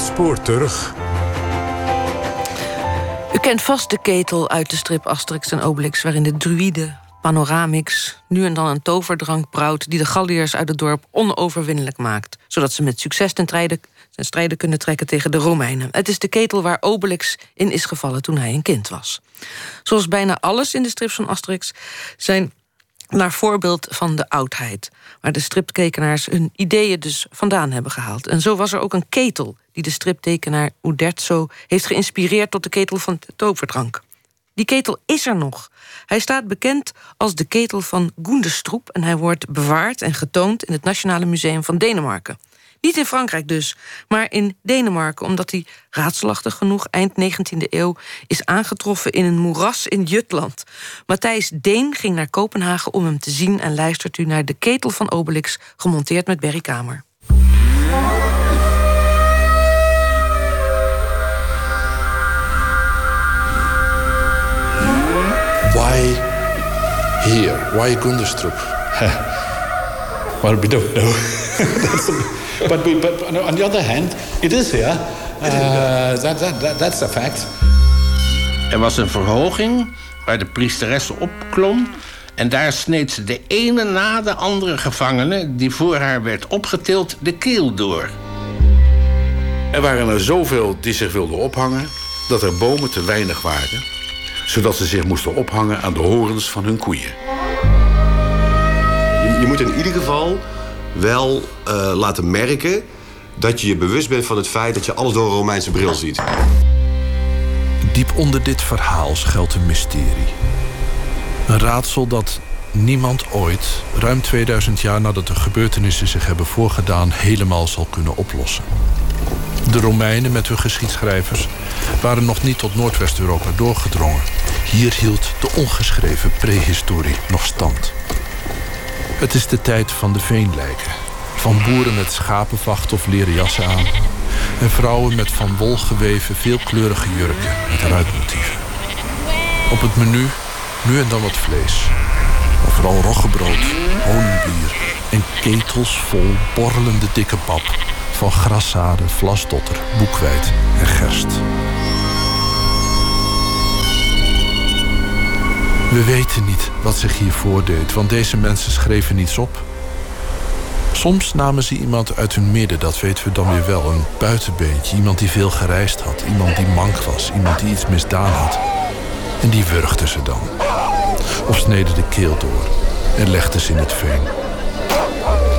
spoor terug. U kent vast de ketel uit de strip Asterix en Obelix... waarin de druïde Panoramix nu en dan een toverdrank brouwt... die de Galliërs uit het dorp onoverwinnelijk maakt... zodat ze met succes ten strijde, ten strijde kunnen trekken tegen de Romeinen. Het is de ketel waar Obelix in is gevallen toen hij een kind was. Zoals bijna alles in de strips van Asterix... zijn naar voorbeeld van de oudheid. Waar de striptekenaars hun ideeën dus vandaan hebben gehaald. En zo was er ook een ketel die de striptekenaar Uderzo heeft geïnspireerd tot de ketel van toverdrank. Die ketel is er nog. Hij staat bekend als de ketel van Goendestroep en hij wordt bewaard en getoond in het Nationale Museum van Denemarken. Niet in Frankrijk dus, maar in Denemarken, omdat hij raadselachtig genoeg eind 19e eeuw is aangetroffen in een moeras in Jutland. Matthijs Deen ging naar Kopenhagen om hem te zien en luistert u naar de ketel van Obelix, gemonteerd met Berry Kamer. Why here? Why Gunderstrup? well, we don't know. but, we, but on the other hand, it is here. Uh, that, that, that, that's a fact. Er was een verhoging waar de priesteres opklom. En daar sneed ze de ene na de andere gevangene... die voor haar werd opgetild, de keel door. Er waren er zoveel die zich wilden ophangen... dat er bomen te weinig waren... zodat ze zich moesten ophangen aan de horens van hun koeien. Je, moet in ieder geval wel uh, laten merken dat je je bewust bent van het feit dat je alles door een Romeinse bril ziet. Diep onder dit verhaal schuilt een mysterie. Een raadsel dat niemand ooit, ruim 2000 jaar nadat de gebeurtenissen zich hebben voorgedaan, helemaal zal kunnen oplossen. De Romeinen met hun geschiedschrijvers waren nog niet tot Noordwest-Europa doorgedrongen. Hier hield de ongeschreven prehistorie nog stand. Het is de tijd van de veenlijken. Van boeren met schapenvacht of leren jassen aan. En vrouwen met van wol geweven veelkleurige jurken met ruitmotieven. Op het menu nu en dan wat vlees. Maar vooral roggebrood, honingbier en ketels vol borrelende dikke pap. Van graszaden, vlasdotter, boekweit en gerst. We weten niet wat zich hier voordeed, want deze mensen schreven niets op. Soms namen ze iemand uit hun midden, dat weten we dan weer wel. Een buitenbeentje, iemand die veel gereisd had, iemand die mank was, iemand die iets misdaan had. En die wurgden ze dan. Of sneden de keel door en legden ze in het veen.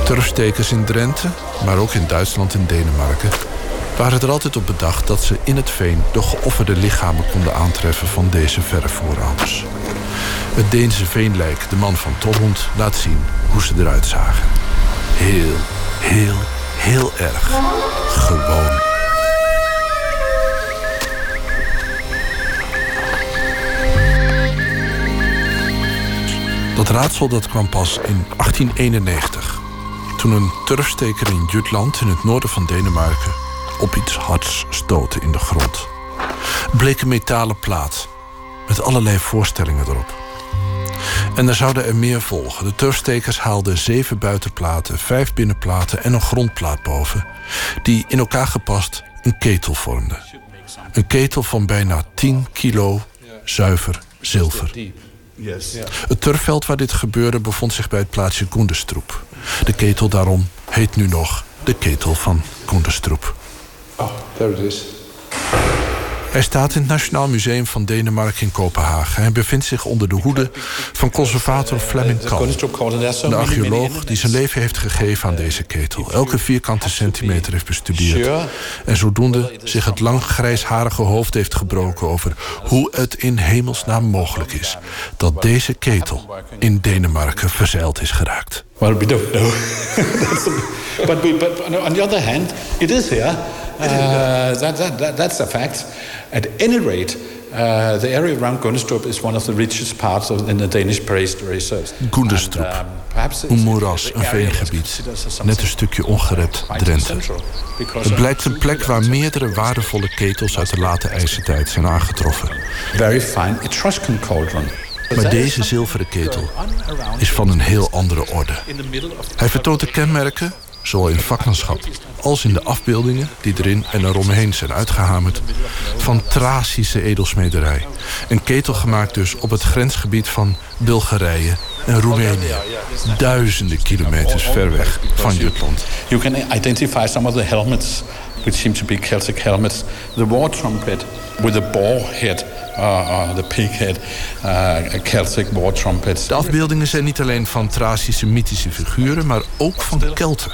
Turfstekers in Drenthe, maar ook in Duitsland en Denemarken... waren er altijd op bedacht dat ze in het veen... de geofferde lichamen konden aantreffen van deze verre voorouders. Het Deense veenlijk, de man van Tollund, laat zien hoe ze eruit zagen. Heel, heel, heel erg gewoon. Dat raadsel dat kwam pas in 1891. Toen een turfsteker in Jutland, in het noorden van Denemarken... op iets hards stootte in de grond. Het bleek een metalen plaat met allerlei voorstellingen erop. En er zouden er meer volgen. De turfstekers haalden zeven buitenplaten, vijf binnenplaten en een grondplaat boven, die in elkaar gepast een ketel vormden. Een ketel van bijna 10 kilo zuiver zilver. Het turfveld waar dit gebeurde bevond zich bij het plaatsje Koenderstroep. De ketel daarom heet nu nog de ketel van Koenderstroep. Oh, there it is. Hij staat in het Nationaal Museum van Denemarken in Kopenhagen. Hij bevindt zich onder de hoede van conservator Flemming Kal. Een archeoloog die zijn leven heeft gegeven aan deze ketel. Elke vierkante centimeter heeft bestudeerd. En zodoende zich het lang grijsharige hoofd heeft gebroken... over hoe het in hemelsnaam mogelijk is... dat deze ketel in Denemarken verzeild is geraakt. Well, we don't know. but, we, but on the other hand, it is here. Uh, that, that, that, that's a fact. At any rate, uh, the area around Gundestrup is one of the richest parts of, in the Danish prehistory research. Gundestrup, um, een moeras, een veengebied. Net een stukje ongerept Drenthe. Het blijkt een plek waar meerdere waardevolle ketels uit de late ijzertijd zijn aangetroffen. Very fine Etruscan cauldron. Maar deze zilveren ketel is van een heel andere orde. Hij vertoont de kenmerken zowel in vakmanschap als in de afbeeldingen die erin en eromheen zijn uitgehamerd, van Thracische edelsmederij. Een ketel gemaakt dus op het grensgebied van Bulgarije en Roemenië. Duizenden kilometers ver weg van Jutland. You can identify some of the helmets, which seem to be Celtic helmets. The war trumpet with the boar head, uh, uh, the pig head, uh, Celtic war trumpets. De afbeeldingen zijn niet alleen van Thracische mythische figuren, maar ook van Kelten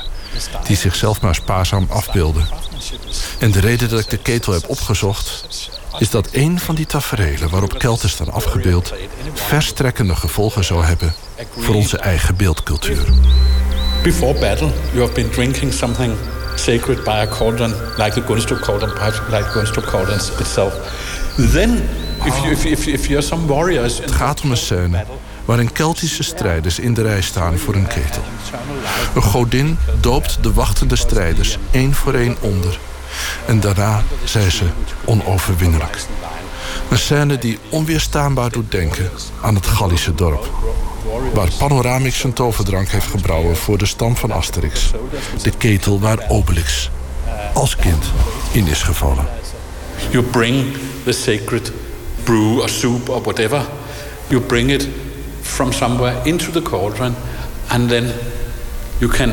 die zichzelf maar spaarzaam afbeelden. En de reden dat ik de ketel heb opgezocht... is dat een van die taferelen waarop Kelten staan afgebeeld... verstrekkende gevolgen zou hebben voor onze eigen beeldcultuur. Before battle, you have been drinking something sacred by a cauldron, like the Gunstrup cauldron, perhaps like Gunstrup cauldron itself. Then, if, you, if, if, if you're some warriors... Het gaat om een scène waarin Keltische strijders in de rij staan voor een ketel. Een godin doopt de wachtende strijders één voor één onder. En daarna zijn ze onoverwinnelijk. Een scène die onweerstaanbaar doet denken aan het Gallische dorp. Waar Panoramix zijn toverdrank heeft gebrouwen voor de stam van Asterix. De ketel waar Obelix als kind in is gevallen. You bring the sacred brew or soup or whatever. You bring it from somewhere into the cauldron, and then you can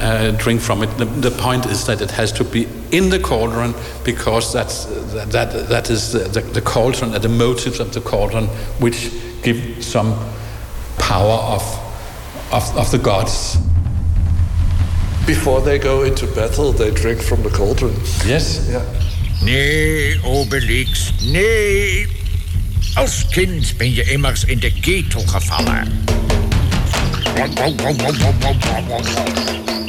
uh, drink from it. The, the, point is that it has to be in the cauldron because that's, that, that, that is the, the, the cauldron and the motives of the cauldron which give some power of, of, of the gods. Before they go into battle, they drink from the cauldron. Yes. Yeah. Nee, Obelix, nee. Als kind ben je immers in de ketel gevallen.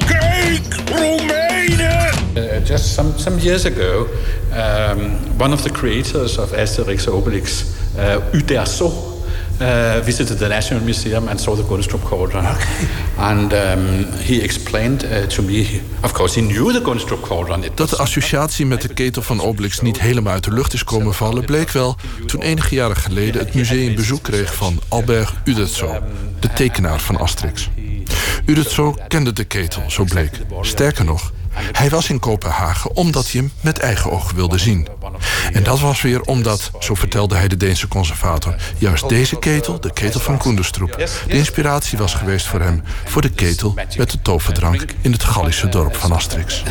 Kijk, Romeinen! Uh, just some, some years ago, um, one of the creators of Asterix Obelix, uh, Uderzo, uh, visited the National Museum and saw the Gunstrup cauldron. Okay. And um, he explained uh, to me, of course, he knew the Gunstrup cauldron. It Dat de associatie met de ketel van Obelix niet helemaal uit de lucht is komen vallen, bleek wel toen enige jaren geleden het museum bezoek kreeg van Albert Uderzo, de tekenaar van Asterix. Uderzo kende de ketel, zo bleek. Sterker nog, hij was in Kopenhagen omdat hij hem met eigen ogen wilde zien. En dat was weer omdat, zo vertelde hij de Deense conservator... juist deze ketel, de ketel van Koenderstroep... de inspiratie was geweest voor hem... voor de ketel met de toverdrank in het Gallische dorp van Asterix.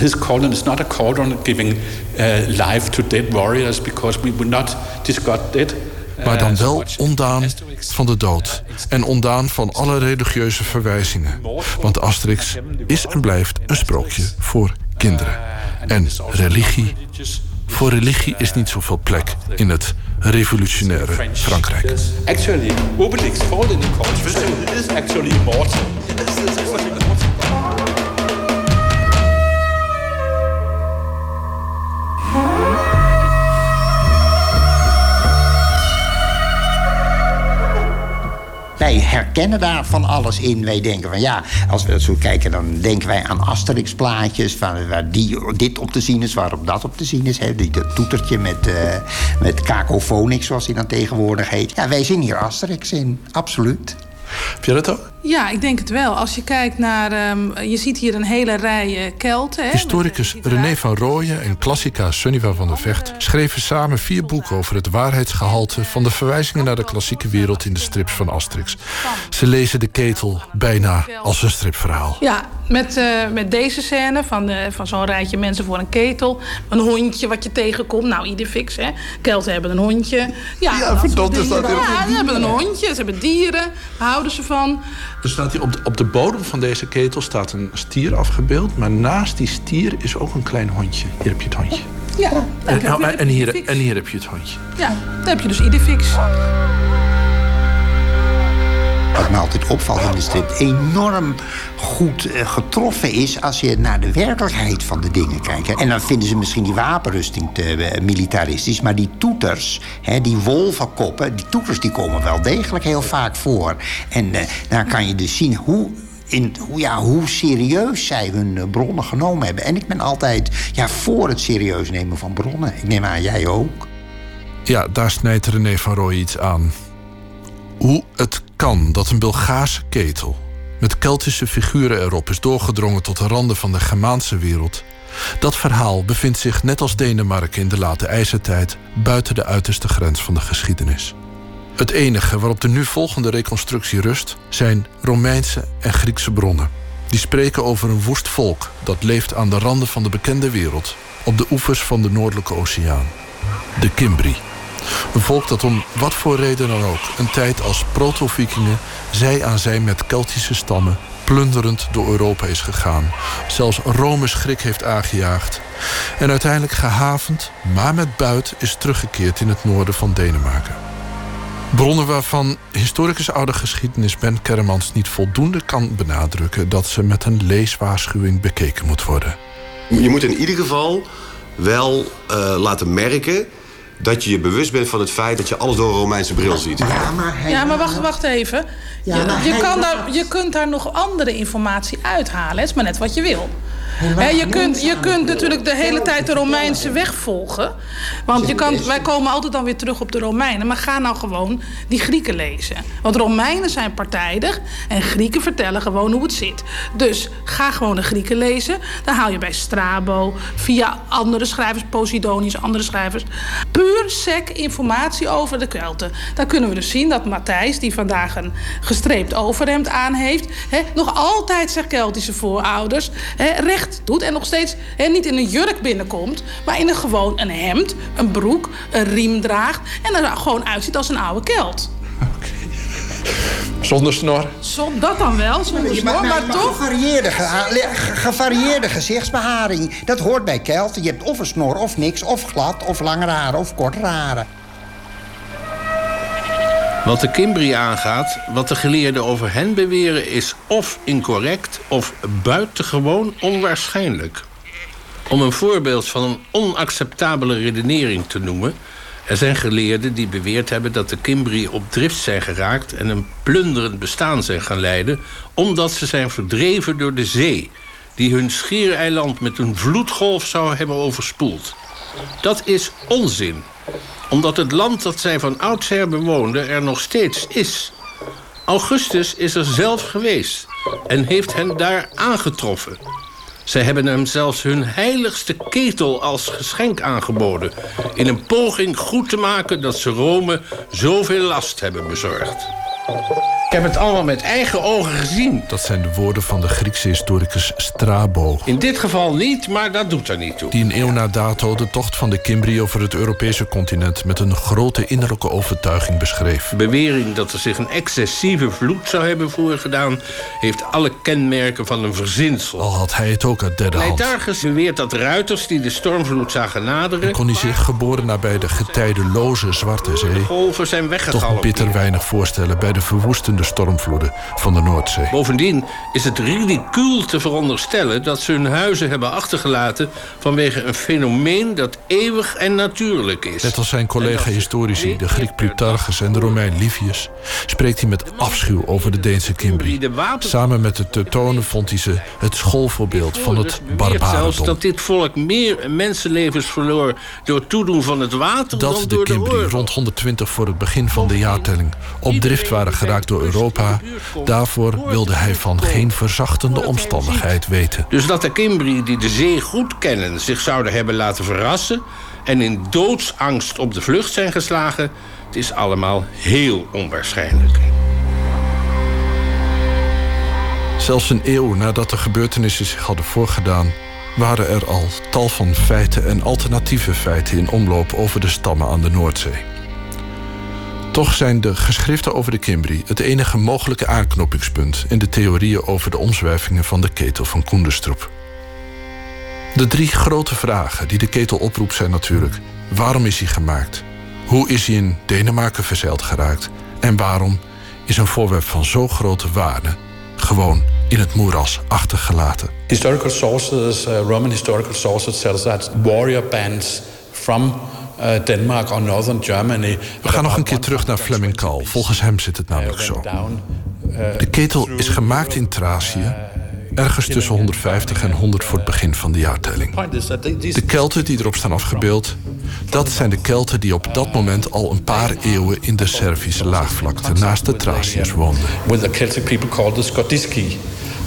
Maar dan wel ondaan van de dood. En ondaan van alle religieuze verwijzingen. Want Asterix is en blijft een sprookje voor kinderen. En religie. Voor religie is niet zoveel plek in het revolutionaire Frankrijk. Actually, Obelix in the culture is actually immortal. Herkennen daar van alles in. Wij denken van ja, als we zo kijken, dan denken wij aan Asterix-plaatjes. Van waar die, dit op te zien is, waarop dat op te zien is. Hè. Die, dat toetertje met, uh, met Cacophonics, zoals hij dan tegenwoordig heet. Ja, wij zien hier Asterix in, absoluut. Heb je dat ook? Ja, ik denk het wel. Als je kijkt naar... Um, je ziet hier een hele rij uh, Kelten. Hè, Historicus René van Rooyen en klassica Sunniva van der Vecht... schreven samen vier boeken over het waarheidsgehalte... van de verwijzingen naar de klassieke wereld in de strips van Asterix. Ze lezen de ketel bijna als een stripverhaal. Ja, met, uh, met deze scène van, van zo'n rijtje mensen voor een ketel. Een hondje wat je tegenkomt. Nou, ieder fix, hè. Kelten hebben een hondje. Ja, ja verdomd is dat heel Ja, ze hebben een hondje, ze hebben dieren. Daar houden ze van. Er staat hier op de, op de bodem van deze ketel staat een stier afgebeeld. Maar naast die stier is ook een klein hondje. Hier heb je het hondje. Ja, en, en, en, hier, en hier heb je het hondje. Ja, daar heb je dus Idefix. Wat me altijd opvalt in de strip, enorm goed uh, getroffen is als je naar de werkelijkheid van de dingen kijkt. En dan vinden ze misschien die wapenrusting te uh, militaristisch, maar die toeters, hè, die wolvenkoppen, die toeters die komen wel degelijk heel vaak voor. En uh, daar kan je dus zien hoe in, ja, hoe serieus zij hun bronnen genomen hebben. En ik ben altijd ja, voor het serieus nemen van bronnen. Ik neem aan, jij ook. Ja, daar snijdt René van Rooij iets aan. Hoe het kan dat een Bulgaarse ketel met Keltische figuren erop is doorgedrongen tot de randen van de Germaanse wereld. Dat verhaal bevindt zich net als Denemarken in de late ijzertijd buiten de uiterste grens van de geschiedenis. Het enige waarop de nu volgende reconstructie rust zijn Romeinse en Griekse bronnen. Die spreken over een woest volk dat leeft aan de randen van de bekende wereld, op de oevers van de Noordelijke Oceaan. De Cimbri. Een volk dat om wat voor reden dan ook een tijd als proto-vikingen zij aan zij met Keltische stammen plunderend door Europa is gegaan. Zelfs Rome schrik heeft aangejaagd. En uiteindelijk gehavend, maar met buit, is teruggekeerd in het noorden van Denemarken. Bronnen waarvan historicus oude geschiedenis Ben Kermans niet voldoende kan benadrukken dat ze met een leeswaarschuwing bekeken moet worden. Je moet in ieder geval wel uh, laten merken dat je je bewust bent van het feit dat je alles door een Romeinse bril ziet. Ja, maar, hij... ja, maar wacht, wacht even. Ja, je, je, kan daar, je kunt daar nog andere informatie uithalen. Het is maar net wat je wil je, kunt, je kunt natuurlijk de hele tijd de Romeinse weg volgen. Want je kan, wij komen altijd dan weer terug op de Romeinen. Maar ga nou gewoon die Grieken lezen. Want Romeinen zijn partijdig en Grieken vertellen gewoon hoe het zit. Dus ga gewoon de Grieken lezen. Dan haal je bij Strabo, via andere schrijvers, Posidonius, andere schrijvers... puur sec informatie over de Kelten. Dan kunnen we dus zien dat Matthijs, die vandaag een gestreept overhemd aan heeft... nog altijd zijn Keltische voorouders recht doet en nog steeds niet in een jurk binnenkomt, maar in een gewoon een hemd, een broek, een riem draagt en er gewoon uitziet als een oude kelt. Oké. Zonder snor? Zonder dat dan wel, zonder snor, maar, maar, toch... Gevarieerde, gevarieerde gezichtsbeharing, dat hoort bij Kelten. Je hebt of een snor of niks, of glad, of lange haren, of korte haren. Wat de Kimbri aangaat, wat de geleerden over hen beweren... is of incorrect of buitengewoon onwaarschijnlijk. Om een voorbeeld van een onacceptabele redenering te noemen... er zijn geleerden die beweerd hebben dat de Kimbri op drift zijn geraakt... en een plunderend bestaan zijn gaan leiden... omdat ze zijn verdreven door de zee... die hun schiereiland met een vloedgolf zou hebben overspoeld. Dat is onzin omdat het land dat zij van oudsher bewoonden er nog steeds is. Augustus is er zelf geweest en heeft hen daar aangetroffen. Zij hebben hem zelfs hun heiligste ketel als geschenk aangeboden... in een poging goed te maken dat ze Rome zoveel last hebben bezorgd. Ik heb het allemaal met eigen ogen gezien. Dat zijn de woorden van de Griekse historicus Strabo. In dit geval niet, maar dat doet er niet toe. Die een eeuw na dato de tocht van de Cimbri over het Europese continent... met een grote innerlijke overtuiging beschreef. De bewering dat er zich een excessieve vloed zou hebben voorgedaan... heeft alle kenmerken van een verzinsel. Al had hij het ook uit derde hand. Leitages beweert dat ruiters die de stormvloed zagen naderen... En kon hij zich geboren nabij de getijdeloze Zwarte Zee... De golven zijn weggegaloppeerd. Toch bitter weinig voorstellen bij de verwoestende de stormvloeden van de Noordzee. Bovendien is het ridicuul te veronderstellen dat ze hun huizen hebben achtergelaten vanwege een fenomeen dat eeuwig en natuurlijk is. Net als zijn collega-historici, de Griek Plutarchus en de Romein Livius, spreekt hij met afschuw over de Deense Kimbri. Samen met de Teutonen vond hij ze het schoolvoorbeeld van het barbarendom. zelfs dat dit volk meer mensenlevens verloor door toedoen van het water dat dan door de Kimbri rond 120 voor het begin van de jaartelling op drift waren geraakt door Europa. Daarvoor wilde hij van geen verzachtende omstandigheid weten. Dus dat de Kimbri die de zee goed kennen zich zouden hebben laten verrassen... en in doodsangst op de vlucht zijn geslagen... het is allemaal heel onwaarschijnlijk. Zelfs een eeuw nadat de gebeurtenissen zich hadden voorgedaan... waren er al tal van feiten en alternatieve feiten in omloop over de stammen aan de Noordzee. Toch zijn de geschriften over de Kimbri het enige mogelijke aanknopingspunt in de theorieën over de omzwervingen van de ketel van Koenderstroep. De drie grote vragen die de ketel oproept zijn natuurlijk: waarom is hij gemaakt? Hoe is hij in Denemarken verzeild geraakt? En waarom is een voorwerp van zo grote waarde gewoon in het moeras achtergelaten? Historical sources, uh, Roman historical sources tell that warrior bands from Denmark or Northern Germany. We gaan nog een keer terug naar Fleming Kal. Volgens hem zit het namelijk zo. De ketel is gemaakt in Thracië ergens tussen 150 en 100 voor het begin van de jaartelling. De Kelten die erop staan afgebeeld, dat zijn de Kelten die op dat moment al een paar eeuwen in de Servische laagvlakte naast de Thraciërs woonden. With the Celtic people called the Scotiski.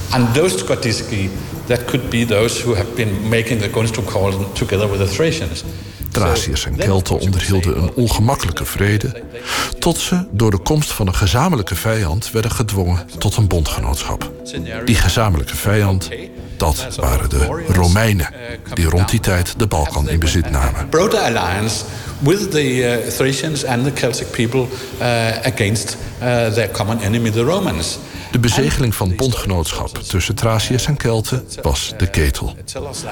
And those Scotiski, that could be those who have been making the Gunstrup together with the Thracians. Thraciërs en Kelten onderhielden een ongemakkelijke vrede, tot ze door de komst van een gezamenlijke vijand werden gedwongen tot een bondgenootschap. Die gezamenlijke vijand, dat waren de Romeinen, die rond die tijd de Balkan in bezit namen. With the uh, Thracians and the Celtic people uh, against uh, their common enemy, the Romans. De bezegeling van bondgenootschap tussen Thraciërs en Kelten was de ketel,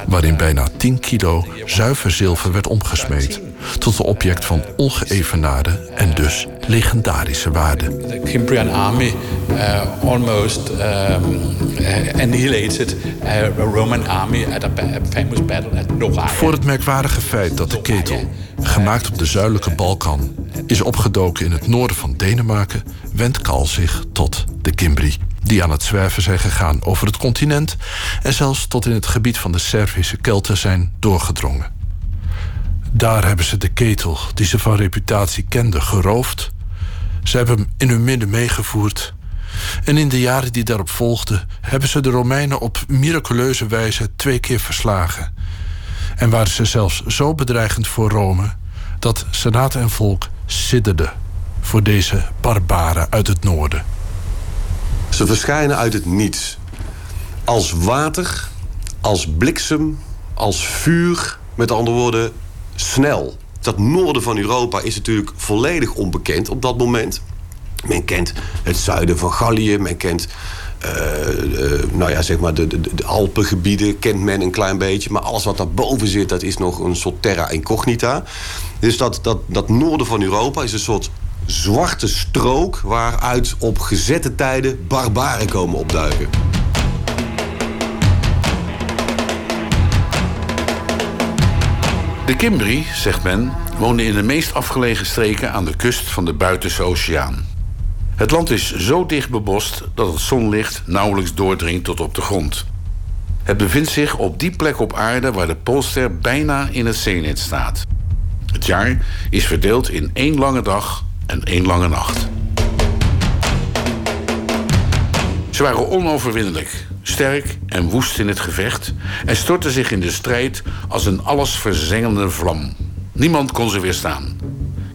waarin bijna 10 kilo zuiver zilver werd omgesmeed tot een object van ongeëvenaarde en dus legendarische waarde. The Cimbrian army uh, almost um, annihilated a Roman army at a, famous battle at Nogaia. Voor het merkwaardige feit dat de ketel, gemaakt op de zuidelijke Balkan, is opgedoken in het noorden van Denemarken, wendt Kal zich tot de Cimbri, die aan het zwerven zijn gegaan over het continent en zelfs tot in het gebied van de Servische Kelten zijn doorgedrongen. Daar hebben ze de ketel, die ze van reputatie kenden, geroofd. Ze hebben hem in hun midden meegevoerd. En in de jaren die daarop volgden, hebben ze de Romeinen op miraculeuze wijze twee keer verslagen. En waren ze zelfs zo bedreigend voor Rome dat senaat en volk sidderden voor deze barbaren uit het noorden. Ze verschijnen uit het niets. Als water, als bliksem, als vuur. Met andere woorden, snel. Dat noorden van Europa is natuurlijk volledig onbekend op dat moment. Men kent het zuiden van Gallië, men kent uh, uh, nou ja, zeg maar de, de, de, Alpengebieden kent men een klein beetje. Maar alles wat daarboven zit, dat is nog een soort terra incognita. Dus dat, dat, dat noorden van Europa is een soort zwarte strook... waaruit op gezette tijden barbaren komen opduiken. De Cimbri, zegt men, woonden in de meest afgelegen streken aan de kust van de Buitense Oceaan. Het land is zo dicht bebost dat het zonlicht nauwelijks doordringt tot op de grond. Het bevindt zich op die plek op aarde waar de Poolster bijna in het zeenet staat. Het jaar is verdeeld in één lange dag en één lange nacht. Ze waren onoverwinnelijk, sterk en woest in het gevecht en stortten zich in de strijd als een allesverzengende vlam. Niemand kon ze weerstaan.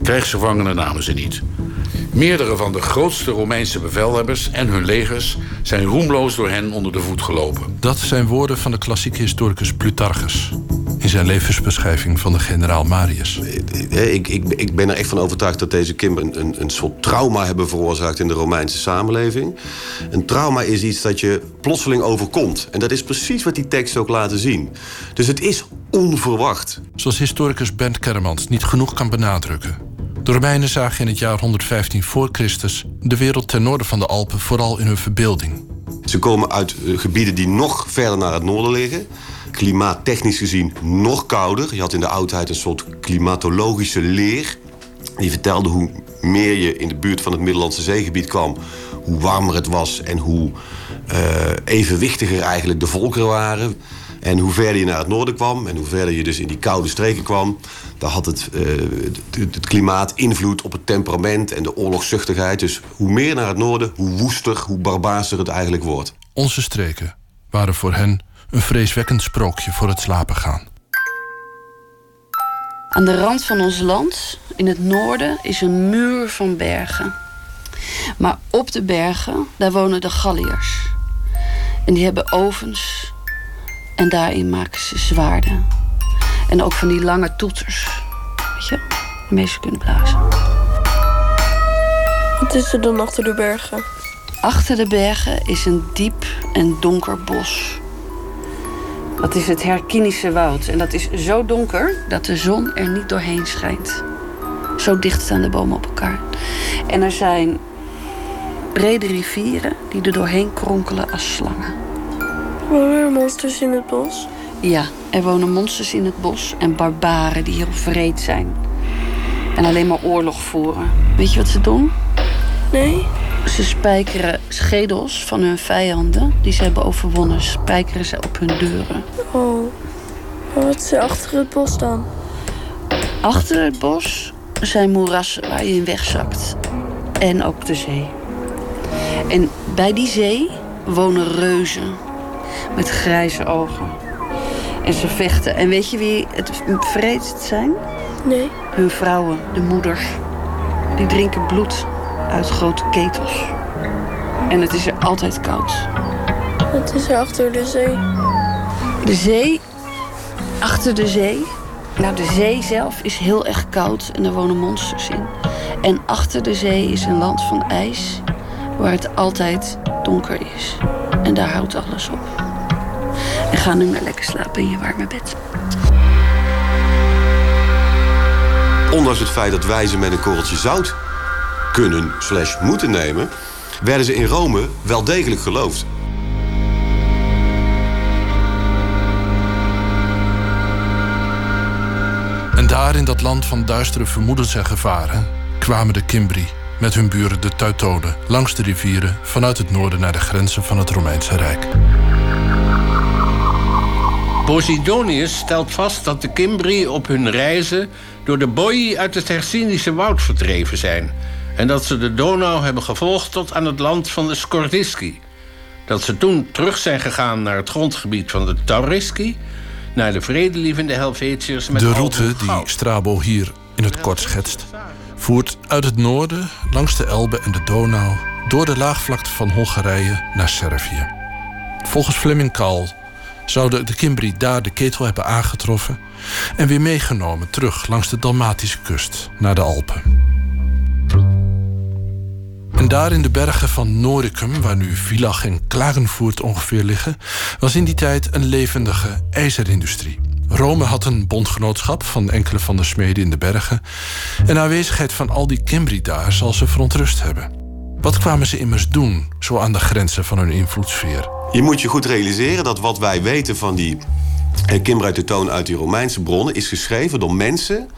Krijgsgevangenen namen ze niet. Meerdere van de grootste Romeinse bevelhebbers en hun legers zijn roemloos door hen onder de voet gelopen. Dat zijn woorden van de klassieke historicus Plutarchus in zijn levensbeschrijving van de generaal Marius. Ik, ik, ik ben er echt van overtuigd dat deze Kim een, een, een soort trauma hebben veroorzaakt in de Romeinse samenleving. Een trauma is iets dat je plotseling overkomt. En dat is precies wat die teksten ook laten zien. Dus het is onverwacht. Zoals historicus Bent Kermans niet genoeg kan benadrukken. De Romeinen zagen in het jaar 115 voor Christus de wereld ten noorden van de Alpen vooral in hun verbeelding. Ze komen uit eh, gebieden die nog verder naar het noorden liggen. Klimaattechnisch gezien nog kouder. Je had in de oudheid een soort klimatologische leer. Die vertelde hoe meer je in de buurt van het Middellandse zeegebied kwam, hoe warmer het was en hoe uh, evenwichtiger eigenlijk de volkeren waren. En hoe verder je naar het noorden kwam en hoe verder je dus in die koude streken kwam, daar had het, uh, het, het, klimaat invloed op het temperament en de oorlogszuchtigheid. Dus hoe meer naar het noorden, hoe woester, hoe barbaarser het eigenlijk wordt. Onze streken waren voor hen een vreeswekkend sprookje voor het slapen gaan. Aan de rand van ons land, in het noorden, is een muur van bergen. Maar op de bergen, daar wonen de Galliërs. En die hebben ovens en daarin maken ze zwaarden. En ook van die lange toeters. Weet je, waarmee ze kunnen blazen. Wat is er dan achter de bergen? Achter de bergen is een diep en donker bos. Dat is het Herkinische woud. En dat is zo donker dat de zon er niet doorheen schijnt. Zo dicht staan de bomen op elkaar. En er zijn brede rivieren die er doorheen kronkelen als slangen. Wonen er monsters in het bos? Ja, er wonen monsters in het bos en barbaren die heel vreed zijn. En alleen maar oorlog voeren. Weet je wat ze doen? Nee. Ze spijkeren schedels van hun vijanden die ze hebben overwonnen, spijkeren ze op hun deuren. Oh, wat is er achter het bos dan? Achter het bos zijn moerassen waar je in wegzakt. En ook de zee. En bij die zee wonen reuzen met grijze ogen. En ze vechten. En weet je wie het vreedst zijn? Nee. Hun vrouwen, de moeders. Die drinken bloed uit grote ketels. En het is er altijd koud. Wat is er achter de zee? De zee, achter de zee. Nou, de zee zelf is heel erg koud en er wonen monsters in. En achter de zee is een land van ijs waar het altijd donker is. En daar houdt alles op. En ga nu maar lekker slapen in je warme bed. Ondanks het feit dat wij ze met een korreltje zout kunnen slash moeten nemen... werden ze in Rome wel degelijk geloofd. En daar in dat land van duistere vermoedens en gevaren kwamen de Kimbri met hun buren de Teutonen langs de rivieren vanuit het noorden naar de grenzen van het Romeinse Rijk. Posidonius stelt vast dat de Kimbri op hun reizen door de Boii uit het Hercynische woud verdreven zijn en dat ze de Donau hebben gevolgd tot aan het land van de Skordiski. Dat ze toen terug zijn gegaan naar het grondgebied van de Tauriski, naar de vredelievende Helvetiërs met De route die. Strabo hier in het kort schetst, voert uit het noorden langs de Elbe en de Donau door de laagvlakte van Hongarije naar Servië. Volgens Fleming Kahl zouden de Kimbri daar de ketel hebben aangetroffen en weer meegenomen terug langs de Dalmatische kust naar de Alpen. Daar in de bergen van Noricum, waar nu Villach en Klagenvoort ongeveer liggen, was in die tijd een levendige ijzerindustrie. Rome had een bondgenootschap van enkele van de smeden in de bergen. En de aanwezigheid van al die Kimbri daar zal ze verontrust hebben. Wat kwamen ze immers doen, zo aan de grenzen van hun invloedssfeer? Je moet je goed realiseren dat wat wij weten van die eh, Kimbra-Teutonen uit die Romeinse bronnen... is geschreven door mensen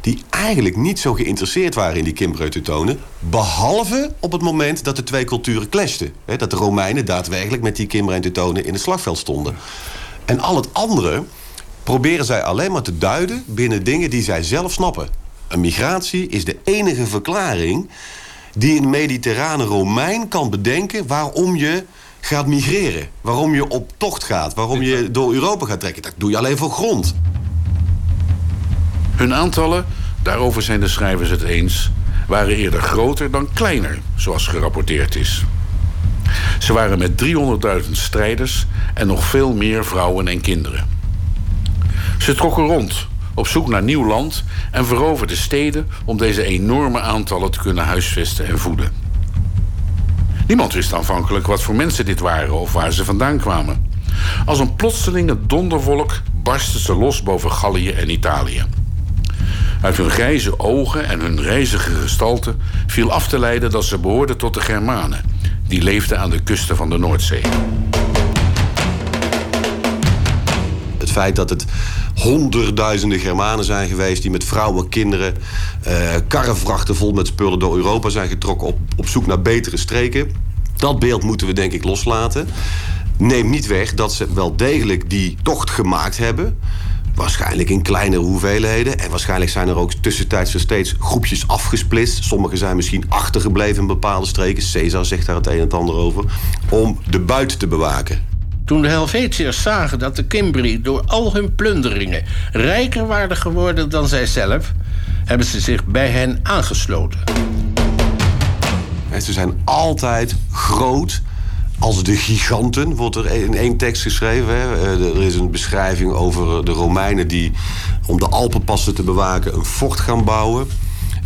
die eigenlijk niet zo geïnteresseerd waren in die Kimbra-Teutonen... behalve op het moment dat de twee culturen clashten. Dat de Romeinen daadwerkelijk met die Kimbra en Teutonen in het slagveld stonden. En al het andere proberen zij alleen maar te duiden binnen dingen die zij zelf snappen. Een migratie is de enige verklaring die een mediterrane Romein kan bedenken waarom je gaat migreren. Waarom je op tocht gaat, waarom je door Europa gaat trekken. Dat doe je alleen voor grond. Hun aantallen, daarover zijn de schrijvers het eens, waren eerder groter dan kleiner, zoals gerapporteerd is. Ze waren met 300.000 strijders en nog veel meer vrouwen en kinderen. Ze trokken rond, op zoek naar nieuw land en veroverden steden om deze enorme aantallen te kunnen huisvesten en voeden. Niemand wist aanvankelijk wat voor mensen dit waren of waar ze vandaan kwamen. Als een plotselinge donderwolk barstten ze los boven Gallië en Italië. Uit hun grijze ogen en hun reizige gestalte viel af te leiden dat ze behoorden tot de Germanen, die leefden aan de kusten van de Noordzee. Het feit dat het honderdduizenden Germanen zijn geweest... die met vrouwen, kinderen, eh, vol met spullen door Europa zijn getrokken... Op, op zoek naar betere streken. Dat beeld moeten we denk ik loslaten. Neem niet weg dat ze wel degelijk die tocht gemaakt hebben... Waarschijnlijk in kleinere hoeveelheden. En waarschijnlijk zijn er ook tussentijds er steeds groepjes afgesplitst. Sommigen zijn misschien achtergebleven in bepaalde streken. Caesar zegt daar het een en het ander over. Om de buit te bewaken. Toen de Helvetiërs zagen dat de Kimbri door al hun plunderingen rijker waren geworden dan zijzelf, hebben ze zich bij hen aangesloten. En ze zijn altijd groot als de giganten, wordt er in één tekst geschreven. Hè. Eh, Er is een beschrijving over de Romeinen die om de Alpenpassen te bewaken een fort gaan bouwen.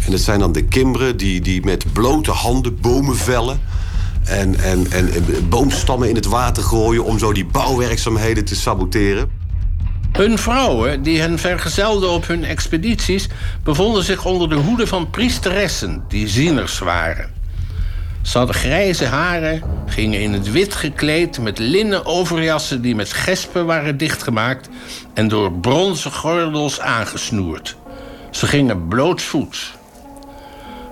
En het zijn dan de Kimbren die, die met blote handen bomen vellen. En, en, en boomstammen in het water gooien om zo die bouwwerkzaamheden te saboteren. Hun vrouwen, die hen vergezelden op hun expedities, bevonden zich onder de hoede van priesteressen die zieners waren. Ze hadden grijze haren, gingen in het wit gekleed met linnen overjassen die met gespen waren dichtgemaakt en door bronzen gordels aangesnoerd. Ze gingen blootsvoets.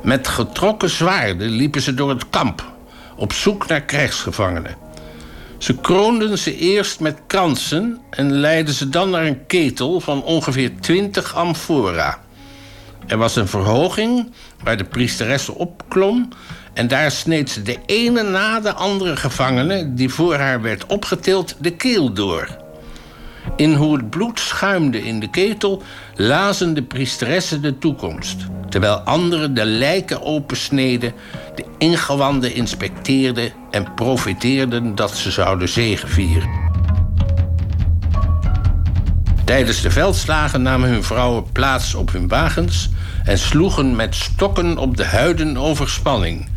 Met getrokken zwaarden liepen ze door het kamp, op zoek naar krijgsgevangenen. Ze kroonden ze eerst met kransen en leidden ze dan naar een ketel van ongeveer 20 amfora. Er was een verhoging waar de priesteressen opklom en daar sneed ze de ene na de andere gevangene die voor haar werd opgetild de keel door. In hoe het bloed schuimde in de ketel lazen de priesteressen de toekomst, terwijl anderen de lijken opensneden, de ingewanden inspecteerden en profeteerden dat ze zouden zegevieren. Tijdens de veldslagen namen hun vrouwen plaats op hun wagens en sloegen met stokken op de huiden over spanning.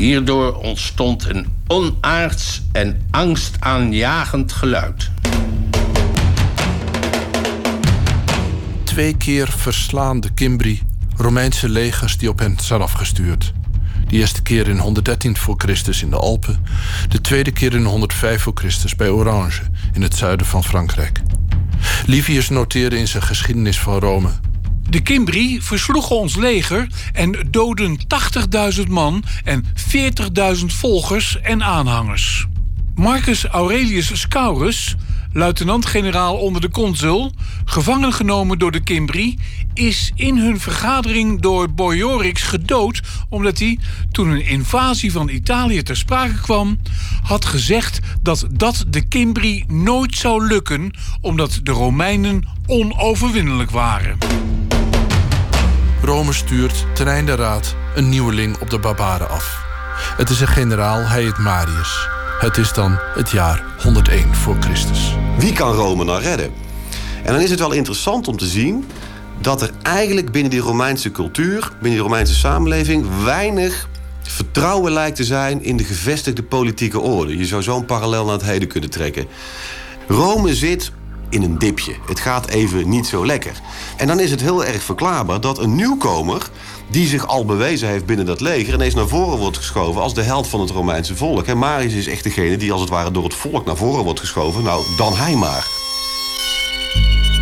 Hierdoor ontstond een onaards en angstaanjagend geluid. Twee keer verslaan de Cimbri Romeinse legers die op hen zijn afgestuurd. De eerste keer in 113 voor Christus in de Alpen, de tweede keer in 105 voor Christus bij Orange in het zuiden van Frankrijk. Livius noteerde in zijn geschiedenis van Rome de Cimbri versloegen ons leger en doden 80.000 man en 40.000 volgers en aanhangers. Marcus Aurelius Scaurus, luitenant-generaal onder de consul, gevangen genomen door de Cimbri, is in hun vergadering door Boiorix gedood omdat hij, toen een invasie van Italië ter sprake kwam, had gezegd dat dat de Cimbri nooit zou lukken omdat de Romeinen onoverwinnelijk waren. Rome stuurt ten einde raad een nieuweling op de barbaren af. Het is een generaal, hij heet Marius. Het is dan het jaar 101 voor Christus. Wie kan Rome nou redden? En dan is het wel interessant om te zien dat er eigenlijk binnen die Romeinse cultuur, binnen die Romeinse samenleving, weinig vertrouwen lijkt te zijn in de gevestigde politieke orde. Je zou zo'n parallel naar het heden kunnen trekken. Rome zit in een dipje. Het gaat even niet zo lekker. En dan is het heel erg verklaarbaar dat een nieuwkomer die zich al bewezen heeft binnen dat leger... ineens naar voren wordt geschoven als de held van het Romeinse volk. En Marius is echt degene die als het ware door het volk naar voren wordt geschoven. Nou, dan hij maar.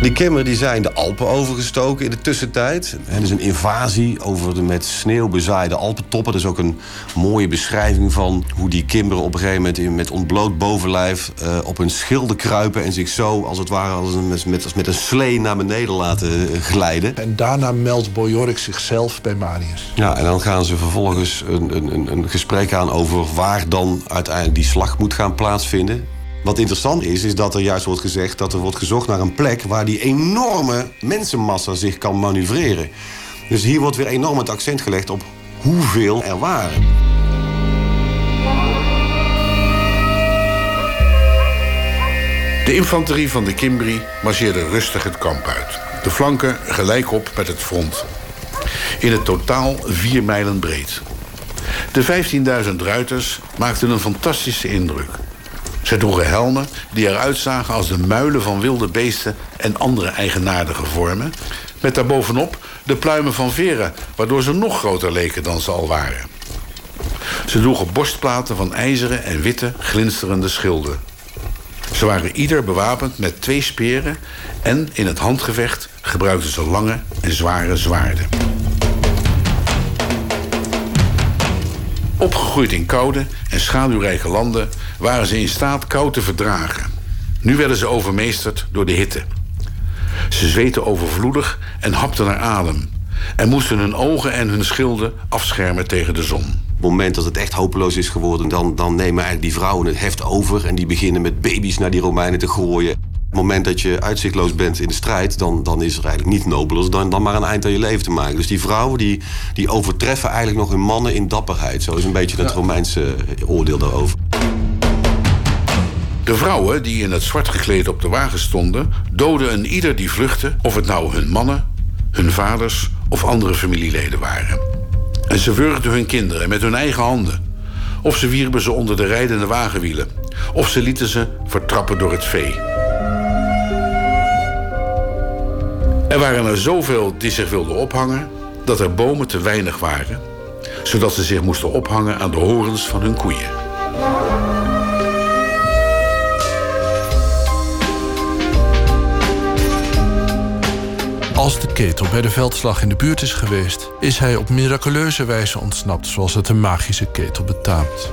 Die Kimmer die zijn de Alpen overgestoken in de tussentijd. Het is een invasie over de met sneeuw bezaaide Alpentoppen. Dat is ook een mooie beschrijving van hoe die Kimmeren op een gegeven moment... met ontbloot bovenlijf uh, op hun schilden kruipen... en zich zo, als het ware, als een, met, als met een slee naar beneden laten eh, glijden. En daarna meldt Bojorik zichzelf bij Marius. Ja, en dan gaan ze vervolgens een, een, een gesprek aan over waar dan uiteindelijk die slag moet gaan plaatsvinden. Wat interessant is, is dat er juist wordt gezegd dat er wordt gezocht naar een plek waar die enorme mensenmassa zich kan manoeuvreren. Dus hier wordt weer enorm het accent gelegd op hoeveel er waren. De infanterie van de Cimbri marcheerde rustig het kamp uit. De flanken gelijk op met het front. In het totaal vier mijlen breed. De 15.000 ruiters maakten een fantastische indruk. Ze droegen helmen die eruit zagen als de muilen van wilde beesten en andere eigenaardige vormen. Met daarbovenop de pluimen van veren, waardoor ze nog groter leken dan ze al waren. Ze droegen borstplaten van ijzeren en witte, glinsterende schilden. Ze waren ieder bewapend met twee speren en in het handgevecht gebruikten ze lange en zware zwaarden. Opgegroeid in koude en schaduwrijke landen waren ze in staat kou te verdragen. Nu werden ze overmeesterd door de hitte. Ze zweten overvloedig en hapten naar adem. En moesten hun ogen en hun schilden afschermen tegen de zon. Op het moment dat het echt hopeloos is geworden, dan, dan nemen eigenlijk die vrouwen het heft over en die beginnen met baby's naar die Romeinen te gooien. Op het moment dat je uitzichtloos bent in de strijd, dan, dan is er eigenlijk niet nobeler dan, dan maar een eind aan je leven te maken. Dus die vrouwen die, die overtreffen eigenlijk nog hun mannen in dapperheid. Zo is een beetje het Romeinse oordeel daarover. De vrouwen die in het zwart gekleed op de wagen stonden, doden een ieder die vluchtte, of het nou hun mannen, hun vaders of andere familieleden waren. En ze wurgden hun kinderen met hun eigen handen. Of ze wierpen ze onder de rijdende wagenwielen. Of ze lieten ze vertrappen door het vee. Er waren er zoveel die zich wilden ophangen dat er bomen te weinig waren, zodat ze zich moesten ophangen aan de horens van hun koeien. Als de ketel bij de veldslag in de buurt is geweest, is hij op miraculeuze wijze ontsnapt, zoals het een magische ketel betaamt.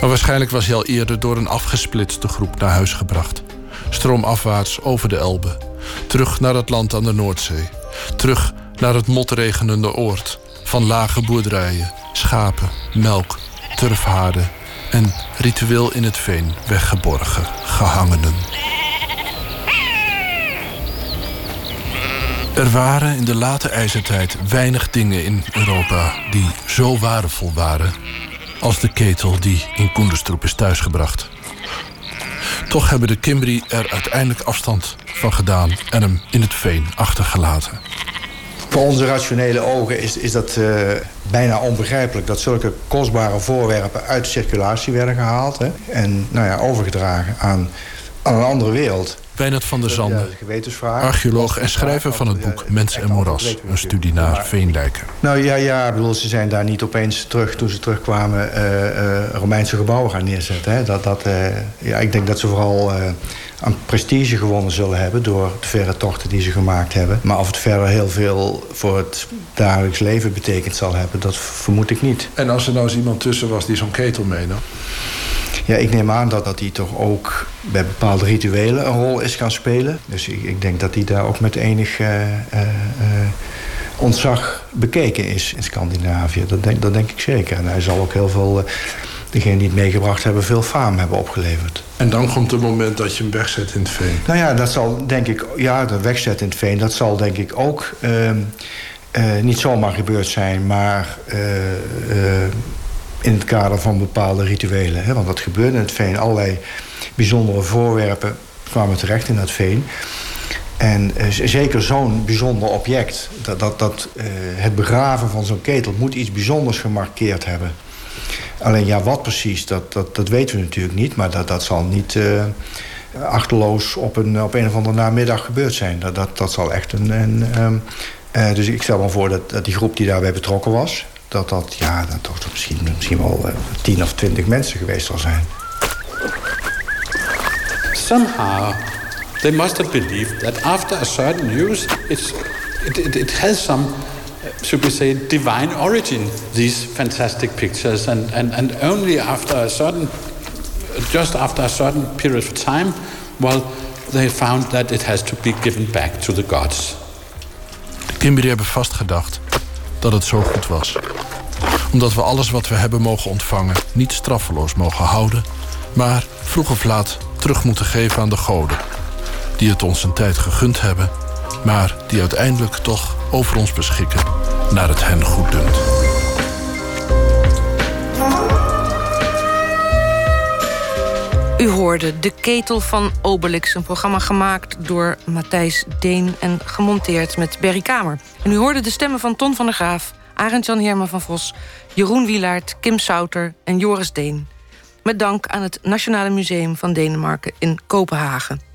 Maar waarschijnlijk was hij al eerder door een afgesplitste groep naar huis gebracht. Stroomafwaarts over de Elbe. Terug naar het land aan de Noordzee. Terug naar het motregenende oord. Van lage boerderijen, schapen, melk, turfhaarden en ritueel in het veen weggeborgen gehangenen. Er waren in de late ijzertijd weinig dingen in Europa die zo waardevol waren als de ketel die in Koenderstroep is thuisgebracht. Toch hebben de Kimbri er uiteindelijk afstand van gedaan en hem in het veen achtergelaten. Voor onze rationele ogen is, is dat uh, bijna onbegrijpelijk... dat zulke kostbare voorwerpen uit circulatie werden gehaald... Hè, en nou ja, overgedragen aan, aan een andere wereld. Wijnand van der Zanden, archeoloog en schrijver van het boek Mens en Moras. Een studie naar Veendijken. Nou ja, ja bedoel, ze zijn daar niet opeens terug, toen ze terugkwamen, uh, uh, Romeinse gebouwen gaan neerzetten. Hè. Dat, dat, uh, ja, ik denk dat ze vooral aan prestige gewonnen zullen hebben door de verre tochten die ze gemaakt hebben. Maar of het verder heel veel voor het dagelijks leven betekend zal hebben, dat vermoed ik niet. En als er nou eens iemand tussen was die zo'n ketel meenam? Ja, ik neem aan dat, dat hij toch ook bij bepaalde rituelen een rol is gaan spelen. Dus ik, ik denk dat hij daar ook met enig uh, uh, ontzag bekeken is in Scandinavië. Dat denk, dat denk ik zeker. En hij zal ook heel veel, degenen die het meegebracht hebben, veel faam hebben opgeleverd. En dan komt het moment dat je hem wegzet in het veen. Nou ja, dat zal denk ik, ja, de wegzet in het veen, dat zal denk ik ook uh, uh, niet zomaar gebeurd zijn, maar uh, in het kader van bepaalde rituelen. Hè? Want dat gebeurde in het veen. Allerlei bijzondere voorwerpen kwamen terecht in dat veen. En zeker zo'n bijzonder object, dat, dat, dat het begraven van zo'n ketel moet iets bijzonders gemarkeerd hebben. Alleen ja, wat precies, dat, dat, dat weten we natuurlijk niet. Maar dat, dat zal niet uh, achterloos op een, op een of andere namiddag gebeurd zijn. Dat, dat, dat zal echt een. een um, dus ik stel me voor dat, dat die groep die daarbij betrokken was, dat dat, ja, dat toch misschien, misschien wel uh, tien of twintig mensen geweest zal zijn. Somehow, they must have believed that after a certain it's, it, it, it has some, should we say, divine origin, these fantastic pictures. And, and, and only after a certain, just after a certain period of time, well, they found that it has to be given back to the gods. De hebben vastgedacht dat het zo goed was. Omdat we alles wat we hebben mogen ontvangen niet straffeloos mogen houden, maar vroeg of laat terug moeten geven aan de goden, die het ons een tijd gegund hebben, maar die uiteindelijk toch over ons beschikken naar het hen goed dunkt. U hoorde De Ketel van Obelix, een programma gemaakt door Matthijs Deen en gemonteerd met Berry Kamer. En u hoorde de stemmen van Ton van der Graaf, Arend Jan Herman van Vos, Jeroen Wielaert, Kim Souter en Joris Deen. Met dank aan het Nationale Museum van Denemarken in Kopenhagen.